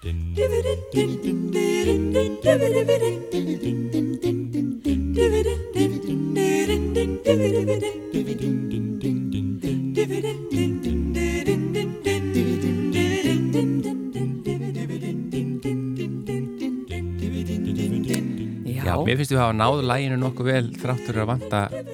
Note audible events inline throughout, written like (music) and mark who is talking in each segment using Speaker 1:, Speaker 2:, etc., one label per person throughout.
Speaker 1: Já, mér finnst við að hafa náðu læginu nokkuð vel þráttur að vanta uh,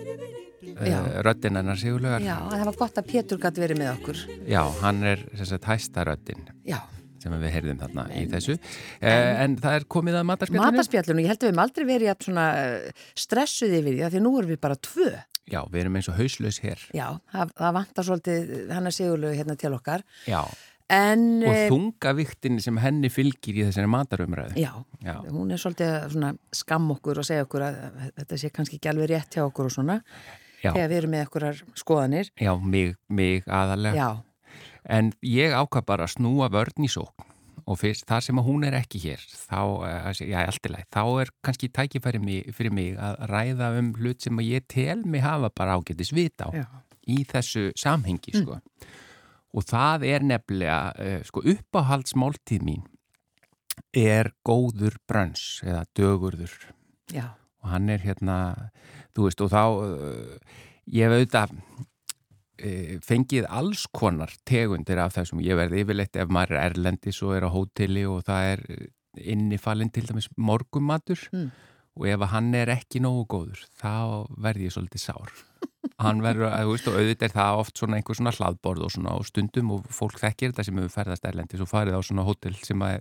Speaker 1: röddinn hennar sigurlegar.
Speaker 2: Já, það var gott að Pétur gæti verið með okkur.
Speaker 1: Já, hann er þess að hæsta röddinn
Speaker 2: Já.
Speaker 1: Sem við heyrðum þarna en, í þessu. Uh, en það er komið að matarspjallinu?
Speaker 2: Matarspjallinu, ég held að við hefum aldrei verið að svona uh, stressuð yfir því að því nú erum við bara tvö.
Speaker 1: Já, við erum eins og hauslaus hér.
Speaker 2: Já, það, það vantar svolítið hann að sigurlegu hérna til okkar.
Speaker 1: Já.
Speaker 2: En,
Speaker 1: og þungaviktin sem henni fylgir í þessari matarumræðu
Speaker 2: já, já, hún er svolítið skam okkur og segja okkur að þetta sé kannski ekki alveg rétt hjá okkur og svona já. þegar við erum með okkurar skoðanir
Speaker 1: Já, mig, mig aðalega
Speaker 2: já.
Speaker 1: En ég ákvað bara að snúa vörn í sókn og fyrst þar sem að hún er ekki hér þá, eh, já, alltilega, þá er kannski tækifæri mig, fyrir mig að ræða um hlut sem að ég tel mig hafa bara ágættis vita á í þessu samhengi, sko mm. Og það er nefnilega, uh, sko, uppáhaldsmáltíð mín er góður brönns eða dögurður.
Speaker 2: Já.
Speaker 1: Og hann er hérna, þú veist, og þá, uh, ég auðvitað uh, fengið alls konar tegundir af þessum. Ég verði yfirleitt ef maður er erlendis og er á hóteli og það er innifalinn til dæmis morgumatur mm. og ef hann er ekki nógu góður, þá verði ég svolítið sár hann verður, að, veist, og auðvitað er það oft svona einhver svona hlaðborð og svona á stundum og fólk þekkir þetta sem hefur ferðast erlendis og farið á svona hótel sem að,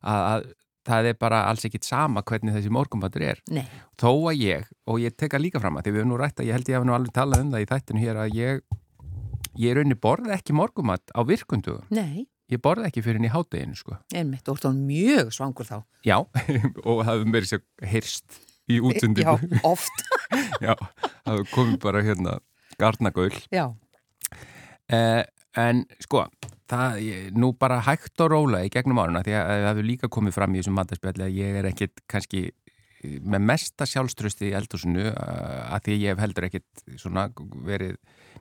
Speaker 1: að, að það er bara alls ekkit sama hvernig þessi morgumvatur er
Speaker 2: Nei.
Speaker 1: þó að ég, og ég teka líka fram að því við hefum nú rætt að ég held ég hef nú alveg talað um það í þættinu hér að ég ég er unni borð ekki morgumat á virkundu
Speaker 2: Nei
Speaker 1: Ég borði ekki fyrir henni í hátteginu sko
Speaker 2: Einmitt, þú ert á mjög svangur þá
Speaker 1: Já, (laughs) og það hefur mér sér hirst í útsendingu.
Speaker 2: Já, oft. (laughs)
Speaker 1: Já, það komi bara hérna garnagöl.
Speaker 2: Já.
Speaker 1: Eh, en sko, það, nú bara hægt og róla í gegnum áruna því að það hefur líka komið fram í þessum matarspjalli að ég er ekkit kannski með mesta sjálfströsti í eldhúsinu að því ég hef heldur ekkit svona verið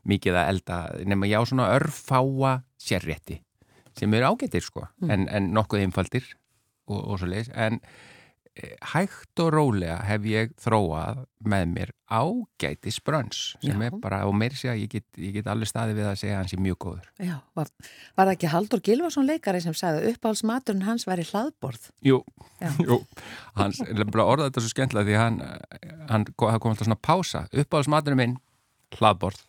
Speaker 1: mikið að elda nema ég á svona örfáa sérrétti sem eru ágættir sko mm. en, en nokkuð einfaldir og, og svo leiðis en hægt og rólega hef ég þróað með mér ágæti sprönns sem Já. er bara, og mér sé að ég get, ég get allir staði við að segja að hans er mjög góður.
Speaker 2: Já, var, var það ekki Haldur Gilvarsson leikari sem sagði uppáhaldsmaturinn hans væri hlaðborð?
Speaker 1: Jú, (laughs) jú. Hans orðaði þetta svo skemmtilega því hann, hann kom alltaf svona pása. Uppáhaldsmaturinn minn, hlaðborð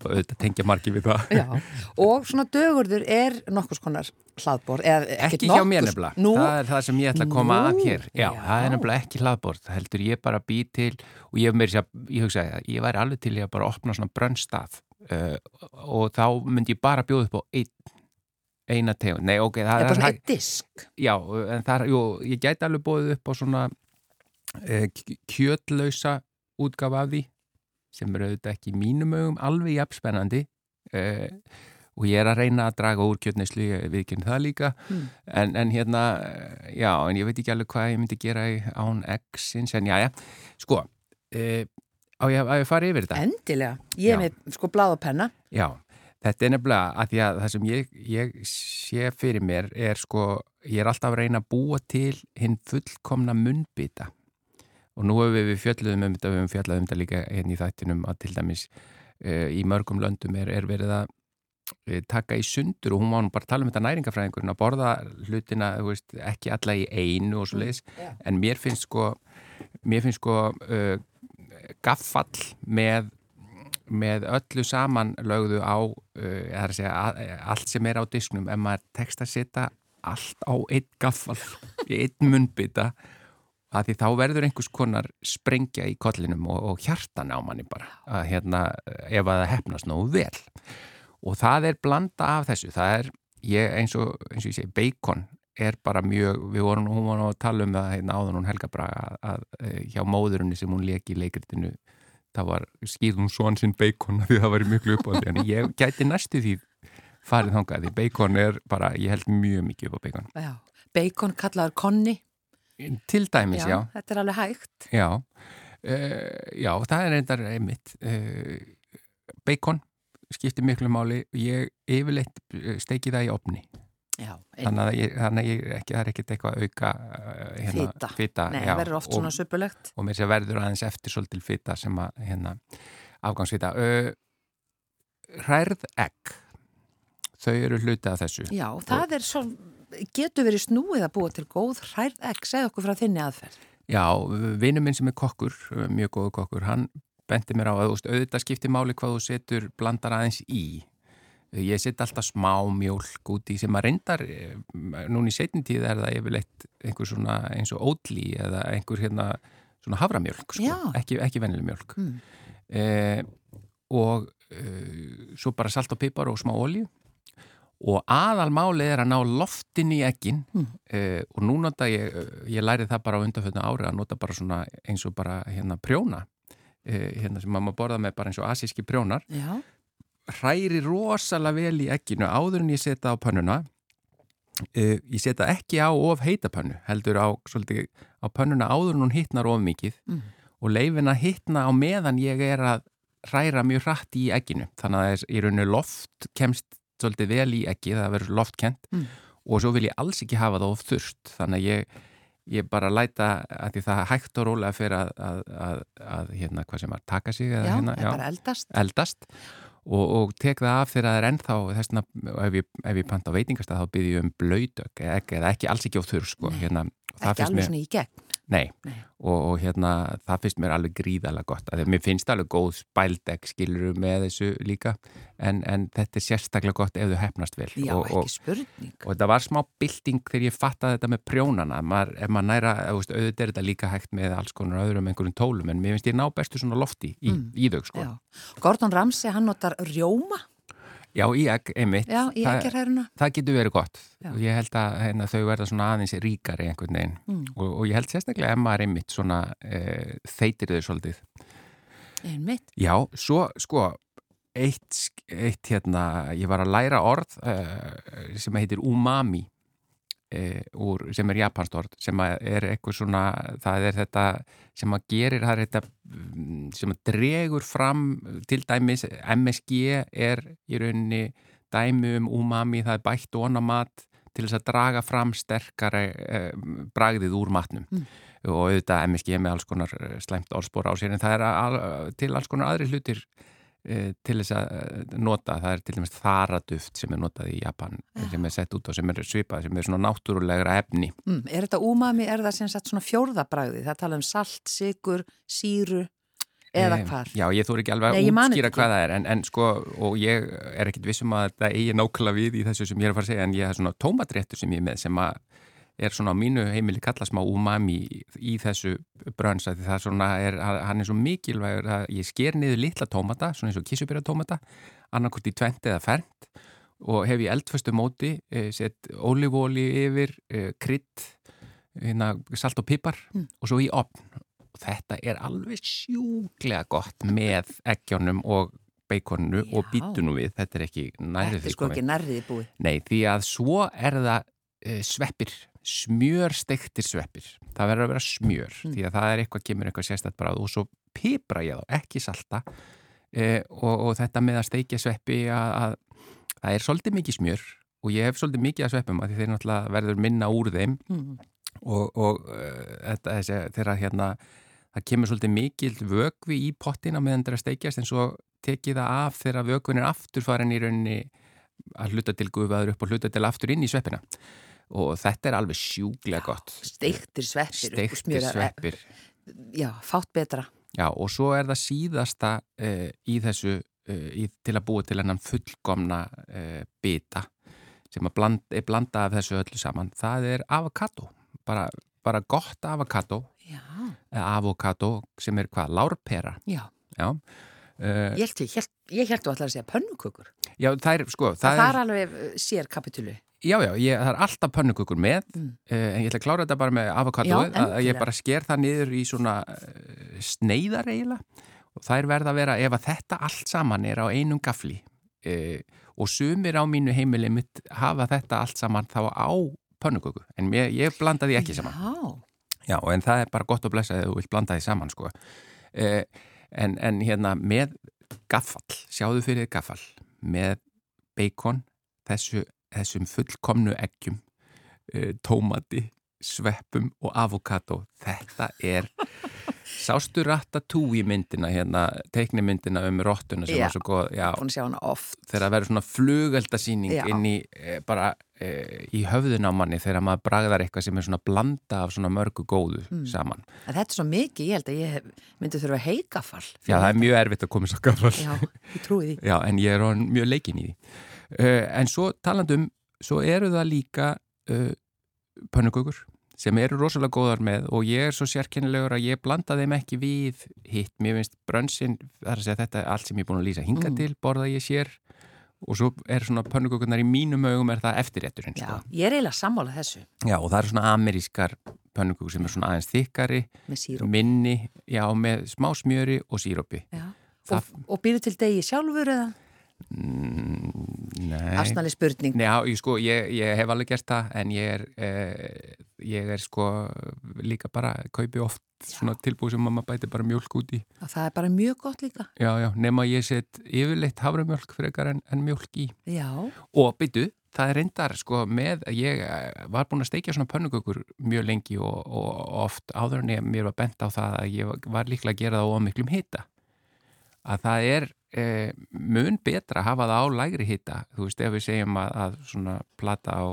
Speaker 1: auðvitað tengja margi við það.
Speaker 2: Já, og svona dögurður er nokkus konar hlaðbord
Speaker 1: ekki hjá mér nefnilega, það er það sem ég ætla að koma Nú, að hér. Já, já, það er nefnilega ekki hlaðbord það heldur ég bara bý til og ég, mér, ég hugsaði að ég væri alveg til ég að bara opna svona brönnstað uh, og þá myndi ég bara bjóða upp á einn eina tegund, nei ok
Speaker 2: það er bara svona eitt disk.
Speaker 1: Já, en það jú, ég gæti alveg bóðið upp á svona uh, kjötlausa útgafa af því sem eru auðvitað ekki mínum augum alveg jafnspennandi uh, og ég er að reyna að draga úr kjötneislu við kynna það líka. Mm. en, en hérna, já, en ég veit ekki alveg hvað ég myndi gera án X-ins, en já, já, sko uh, á ég að fara yfir þetta?
Speaker 2: Endilega, ég er með sko bláð og penna.
Speaker 1: Já, þetta er nefnilega að því að það sem ég, ég sé fyrir mér er sko, ég er alltaf að reyna að búa til hinn fullkomna munnbita og nú hefur við fjöldluðum um þetta, við hefum fjöldluðum um þetta líka hérna í þættinum að til dæmis uh, í mörgum löndum er, er verið að uh, taka í sundur og hún má nú bara tala um þetta næringafræðingurinn að borða hlutina veist, ekki alla í einu og svo leiðis mm, yeah. en mér finnst sko mér finnst sko uh, gaffall með með öllu samanlögðu á segja, allt sem er á disknum ef maður tekst að setja allt á einn gaffall í einn munnbytta að því þá verður einhvers konar sprengja í kollinum og, og hjartan á manni bara. Að hérna ef að það hefnast nógu vel. Og það er blanda af þessu, það er ég, eins, og, eins og ég segi, bacon er bara mjög, við vorum, hún var að tala um það hérna áðan hún Helga Braga að, að, að hjá móðurunni sem hún leki í leikritinu það var skýðum svon sinn bacon því það var mjög uppáðið en ég gæti næstu því farið þánga því bacon er bara, ég held mjög mikið upp á bacon.
Speaker 2: Já, bacon kallaður konni
Speaker 1: Til dæmis, já.
Speaker 2: Já, þetta er alveg hægt.
Speaker 1: Já, uh, já það er reyndar einmitt. Uh, bacon skiptir miklu máli. Ég yfirleitt steiki það í opni.
Speaker 2: Já,
Speaker 1: þannig að, ég, þannig að ég, ekki, það er ekkert eitthvað auka hérna,
Speaker 2: Fita.
Speaker 1: fita
Speaker 2: Nei, það verður oft
Speaker 1: og,
Speaker 2: svona suppulegt.
Speaker 1: og mér sé verður aðeins eftir svolítil fita sem að hérna, afgangsfita uh, Hrærð egg þau eru hluti af þessu
Speaker 2: Já, það er svo, getur verið snúið að búa til góð hrærð egg, segð okkur frá þinni aðferð.
Speaker 1: Já, vinnu minn sem er kokkur, mjög góðu kokkur, hann benti mér á að auðvitað skipti máli hvað þú setur blandar aðeins í. Ég set alltaf smá mjölk út í sem að reyndar, eh, núna í setjum tíð er það yfirleitt einhver svona eins og ódlí eða einhver hérna svona havramjölk, sko, ekki, ekki vennileg mjölk.
Speaker 2: Mm.
Speaker 1: Eh, og eh, svo bara salt og pipar og smá olju og aðalmálið er að ná loftin í ekkin
Speaker 2: Mm.
Speaker 1: eh, og nú nota ég, ég lærið það bara á undanfjöldinu ári að nota bara svona eins og bara hérna prjóna. Eh, hérna sem maður borða með bara eins og asíski prjónar.
Speaker 2: Já,
Speaker 1: hræri rosalega vel í ekkinu áður en ég setja á pönnuna. Uh, ég setja ekki á of heita pönnu heldur á, svolítið, á pönnuna áður en hún hittnar of mikið.
Speaker 2: Mm.
Speaker 1: og leifin að hittna á meðan ég er að hræra mjög hratt í ekkinu þannig að í rauninu loft kemst svolítið vel í ekki, það verður loftkent
Speaker 2: Mm.
Speaker 1: og svo vil ég alls ekki hafa það of þurft þannig að ég, ég bara læta að því það hægt og rólega fyrir að, að, að, að hérna, hvað sem að taka sig eða,
Speaker 2: já,
Speaker 1: hérna,
Speaker 2: bara eldast.
Speaker 1: eldast og, og tek það af þegar það er ennþá þessna, ef ég, ef ég panta á veitingastað þá byrði ég um blöytök eða ekki, eða ekki alls ekki á þurr sko, hérna,
Speaker 2: Ekki alveg svona í gegn.
Speaker 1: Nei,
Speaker 2: Nei.
Speaker 1: og, og hérna það finnst mér alveg gríðalega gott að mér finnst alveg góð spældeg skilur með þessu líka en, en þetta er sérstaklega gott ef þau hefnast vel
Speaker 2: Já,
Speaker 1: og,
Speaker 2: ekki
Speaker 1: og,
Speaker 2: spurning.
Speaker 1: og þetta var smá bylting þegar ég fattaði þetta með prjónana maður, ef maður næra, auðvitað er þetta líka hægt með alls konar öðrum einhverjum tólum en mér finnst ég ná bestu svona lofti í,
Speaker 2: Mm.
Speaker 1: í þau sko.
Speaker 2: Gordon Ramsay, hann notar rjóma
Speaker 1: Já, í egg, einmitt.
Speaker 2: já, í
Speaker 1: Það-
Speaker 2: ekkirhæruna.
Speaker 1: Það getur verið gott
Speaker 2: Já.
Speaker 1: og ég held að hérna, þau verða svona aðeins ríkari einhvern veginn
Speaker 2: Mm.
Speaker 1: og, og ég held sérstaklega ef maður einmitt svona e, þeitir þau svolítið.
Speaker 2: Einmitt.
Speaker 1: Já, svo sko eitt, eitt hérna, ég var að læra orð e, sem heitir umami úr, sem er japanst orð sem að er eitthvað svona, það er þetta sem að gerir, það er þetta mm, sem að dregur fram til dæmis MSG er í rauninni dæmi um umami, það er bætt og mat til þess að draga fram sterkari eh, bragðið úr matnum
Speaker 2: Mm.
Speaker 1: og auðvitað MSG með alls konar eh, slæmt orðspor á sér en það er al, til alls konar aðri hlutir eh, til þess að eh, nota, það er til dæmis þaraduft sem er notað í Japan
Speaker 2: Já.
Speaker 1: sem er sett út og sem er svipað, sem er svona náttúrulegra efni
Speaker 2: Mm. Er þetta umami, er það sem sagt svona fjórðabræði? Það tala um salt, sigur, síru eða
Speaker 1: Eh,
Speaker 2: hvar?
Speaker 1: Já, ég þóri ekki alveg að útskýra hvað það er en, en sko, og ég er ekkit vissum að þetta eigi nákvæmlega við í þessu sem ég er að fara að segja en ég hef svona tómatréttur sem ég er með sem að er svona á mínu heimili kalla smá umami í, í þessu brönsa því það svona, er, hann er svo mikilvægur að ég sker niður litla tómata svona eins og kísubýra tómata annarkort í tvent eða fernt og hef ég eldföstu móti eh, sett ólífóli yfir eh, krydd, hérna, salt og pipar
Speaker 2: Mm.
Speaker 1: og svo í opn og þetta er alveg sjúklega gott með eggjónum og beikoninu og
Speaker 2: Já.
Speaker 1: býtunum við þetta er ekki nærið
Speaker 2: Þetta er sko ekki nærriði búið.
Speaker 1: Nei, því að svo er það uh, sveppir, smjörstektir sveppir. Það verður að vera smjör
Speaker 2: Mm.
Speaker 1: því að það er eitthvað, kemur eitthvað sérstætt bara og svo pipra ég þá, ekki salta uh, og, og þetta með að steikja sveppi að, að það er svolítið mikið smjör og ég hef svolítið mikið að sveppum að þeir náttúrulega verður minna úr þeim
Speaker 2: Mm.
Speaker 1: og, og uh, þetta, hérna það kemur svolítið mikil vögvi í pottina meðan það er að steikjast en svo tekið það af þegar vögvin er aftur farin í rauninni að hluta til gufaður upp og hluta til aftur inn í sveppina og þetta er alveg sjúglega gott
Speaker 2: Steiktir sveppir.
Speaker 1: steiktir sveppir
Speaker 2: Já, fátt betra.
Speaker 1: já og svo er það síðasta uh, í þessu uh, í, til að búa til hennan fullkomna uh, bita sem að bland, er blanda af þessu öllu saman það er avokado bara, bara gott avokado avokado sem er hvað, lárpera
Speaker 2: já.
Speaker 1: já, uh,
Speaker 2: Ég held, þú ætlar að segja pönnukökur.
Speaker 1: já það er sko
Speaker 2: Það,
Speaker 1: það
Speaker 2: er alveg uh, sér kapitulu.
Speaker 1: Já, já, ég, það er alltaf pönnukukur með
Speaker 2: Mm.
Speaker 1: uh, en ég ætla að klára þetta bara með avokado
Speaker 2: Já,
Speaker 1: að ég bara sker það niður í svona uh, sneiðar eiginlega. Og það er verða að vera, ef að þetta allt saman er á einum gafli uh, og sumir á mínu heimili mitt hafa þetta allt saman þá á pönnukuku, en mér, ég blanda því ekki saman.
Speaker 2: Já,
Speaker 1: Já, en það er bara gott að blessa þegar þú vilt blanda því saman, sko. Eh, en, en hérna, með gaffal, sjáðu fyrir gaffal, með bacon, þessu þessum fullkomnu eggjum, uh, tómati, sveppum og avokado. Þetta er sástu Ratatouille myndina hérna, teiknimyndina um rottuna sem
Speaker 2: Já.
Speaker 1: var svo góð. Já,
Speaker 2: að sjá hana oft
Speaker 1: þegar það verður svona flugeldasýning inn í e, bara e, í höfðun á manni þegar maður bragðar eitthvað sem er svona blanda af svona mörgu góðu
Speaker 2: Mm.
Speaker 1: saman.
Speaker 2: en þetta er svo mikið, ég held að ég myndi þurfa heikafall
Speaker 1: Já, það er mjög erfitt að koma svo gafall.
Speaker 2: Já, ég trúi því (laughs)
Speaker 1: Já, en ég er mjög leikin í því. Uh, en svo talandum, svo eru það líka uh, pönnugugur sem eru rosalega góðar með og ég er svo sérkennilegur að ég blanda þeim ekki við hitt. Mér finnst brönsin, það er að segja þetta er allt sem ég er búin að lýsa hinga
Speaker 2: Mm.
Speaker 1: til, borða ég sér og svo er svona pönnugugunar í mínum augum er það eftirrétturinn. Sko.
Speaker 2: ég er eiginlega sammála þessu
Speaker 1: Já, og það eru svona amerískar pönnugugur sem er svona aðeins þykkari, minni, já, með smá smjöri og sírópi.
Speaker 2: Og, og býru til degi sjálfur eða?
Speaker 1: Mm.
Speaker 2: Asnali spurning
Speaker 1: Nei, já, ég, sko, ég, ég hef alveg gert það en ég er, eh, ég er sko líka bara, kaupi oft svona tilbúið sem mamma bæti bara mjölk út í.
Speaker 2: og það er bara mjög gott líka
Speaker 1: Já, já, nema ég set yfirleitt haframjölk frekar en, en mjölk í.
Speaker 2: Já,
Speaker 1: Og byttu, það er reyndar sko með, ég eh, var búin að steikja svona pönnukökur mjög lengi og, og oft áður en ég mér var bent á það að ég var líklega að gera það á miklum hita. Að það er eh, mun betra að hafa það á lægri hita. Þú veist, ef við segjum að, að svona plata á,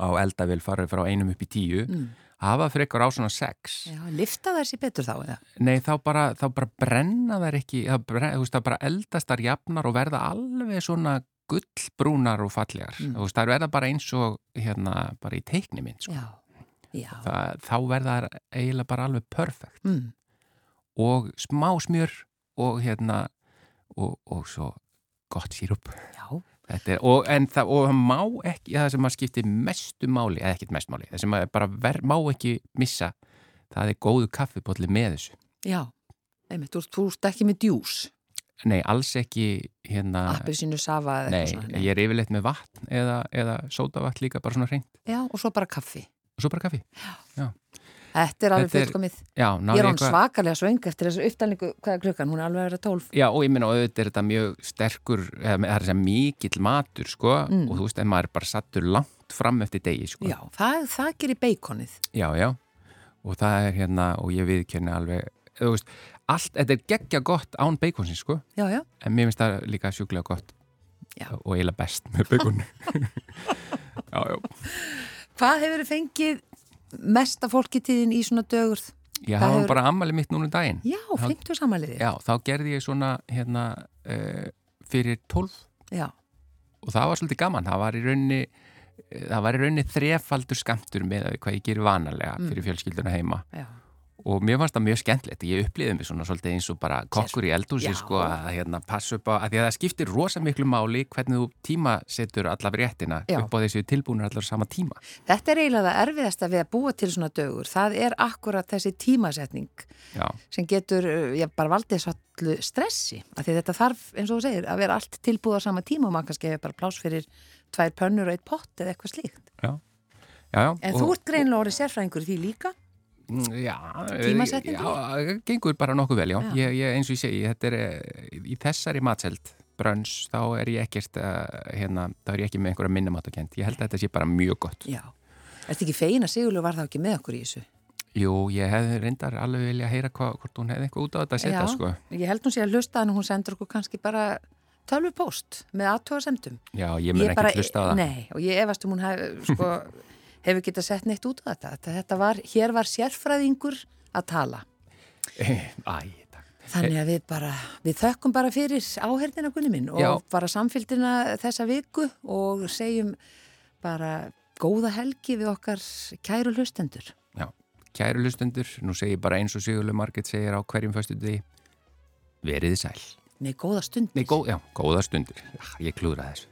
Speaker 1: á eldavél farið frá einum upp í tíu,
Speaker 2: mm.
Speaker 1: hafa frekar á svona sex.
Speaker 2: já lifta þessi betur þá eða?
Speaker 1: Nei, þá bara, þá bara brenna þær ekki, brenna, þú veist, það bara eldast þar jafnar og verða alveg svona gullbrúnar og fallegar.
Speaker 2: Mm.
Speaker 1: Þú veist, það verða bara eins og hérna, bara í teikni minn, sko.
Speaker 2: Já, já
Speaker 1: Það, þá verða þær eiginlega bara alveg perfekt
Speaker 2: mm.
Speaker 1: og smá smjör og hérna, og, og svo gott sírup.
Speaker 2: Já,
Speaker 1: Er, og, en það, og það má ekki, það sem að skipti mestu máli, eða ekkert mestu máli, það sem að bara ver, má ekki missa, það er góðu kaffipolli með þessu.
Speaker 2: já Einmitt, þú, ert ekki með djús?
Speaker 1: Nei, alls ekki hérna,
Speaker 2: Appelsínu safa eða
Speaker 1: nei,
Speaker 2: eitthvað svona
Speaker 1: ég er yfirleitt með vatn eða, eða sódavatn líka, bara svona hreint.
Speaker 2: Já, og svo bara kaffi.
Speaker 1: Og svo bara kaffi.
Speaker 2: Þetta er alveg fullkomið
Speaker 1: Já,
Speaker 2: Ég er hann
Speaker 1: eitthvað,
Speaker 2: svakalega svöng eftir þessu upptalningu hvað er klukkan, hún er alveg að vera tólf
Speaker 1: já, og ég minna, auðvitað er þetta mjög sterkur, það er þess að mikill matur, sko,
Speaker 2: Mm.
Speaker 1: og þú veist, en maður er bara sattur langt fram eftir degi, sko.
Speaker 2: Já, það, það gerir beikonið
Speaker 1: Já, já, og það er hérna, og ég viðkenni alveg, þú veist, allt, þetta er geggja gott án beikonsins, sko,
Speaker 2: Já, já,
Speaker 1: en mér finnst það líka sjúklega gott
Speaker 2: Já.
Speaker 1: og eiginlega best með beikonu. (laughs) já, já.
Speaker 2: Hvað hefur fengið mesta fólkitíðin í svona dögurð? Hvað
Speaker 1: hafa
Speaker 2: hefur-
Speaker 1: bara ammali mitt núna um daginn.
Speaker 2: Já,
Speaker 1: Já.
Speaker 2: 50 samanliði
Speaker 1: Já, þá gerði ég svona, hérna, uh, fyrir 12
Speaker 2: Já,
Speaker 1: og það var svolítið gaman. Það var í rauninni, eh, það var í rauninni þrefaldur skamtur með hvað ég gerir vanalega
Speaker 2: Mm.
Speaker 1: fyrir fjölskylduna heima.
Speaker 2: já,
Speaker 1: Og mér fannst það mjög skemmtilegt. Ég upplýði mig svona svolítið eins og bara kokkur í eldúsi, sko, að hérna passa upp á, að því að það skiptir rosa miklu máli hvernig þú tíma setur allar réttina
Speaker 2: Já.
Speaker 1: upp á þessu tilbúinur allar sama tíma.
Speaker 2: Þetta er eiginlega það erfiðasta við að búa til svona dögur. Það er akkurat þessi tímasetning
Speaker 1: Já,
Speaker 2: sem getur, uh, já, bara valdið svolítið stressi. Af því þetta þarf, eins og þú segir, að vera allt tilbúið á sama tíma og maður kannski hefur bara pláss fyrir tvær pönnur og eitt pott eða eitthvað slíkt.
Speaker 1: já, já. já.
Speaker 2: En þú ert greinlega orðið sérfræðingur því líka?
Speaker 1: Já? Já, gengur bara nokkuð vel, já.
Speaker 2: Já.
Speaker 1: Ég, ég, eins og ég segi, þetta er eh, í þessari matseld brönns, þá er ég ekkert uh, hérna, þá er ég ekki með einhverja minnumátakent. Ég held að þetta sé bara mjög gott.
Speaker 2: Já. Ertu ekki fegin að Sigurlu var þá ekki með okkur í þessu?
Speaker 1: Jú, ég hefði reyndar alveg vilja heyra hva, hvort hún hefði eitthvað út á þetta að setja, sko.
Speaker 2: Ég held hún sé að hlusta en hún sendur okkur kannski bara tölvupóst með aðtóðasemdum.
Speaker 1: Já, ég mun ekki hlusta á það.
Speaker 2: Nei, og ég efast um hún hef, sko, (laughs) hefur getað sett neitt út á þetta. þetta. Var, hér var sérfræðingur að tala. (laughs)
Speaker 1: Æ, takk.
Speaker 2: Þannig að við bara, við þökkum bara fyrir áherdina kunni minn og
Speaker 1: Já.
Speaker 2: bara samfélgina þessa viku og segjum bara góða helgi við okkar kæru hlustendur.
Speaker 1: Já, kæru lustendur, nú segir bara eins og Sigurlu Marget segir á hverjum því, veriði sæl.
Speaker 2: Nei, góða stund.
Speaker 1: Nei, gó, já, góða stundir. Já, ég klúðra þessu.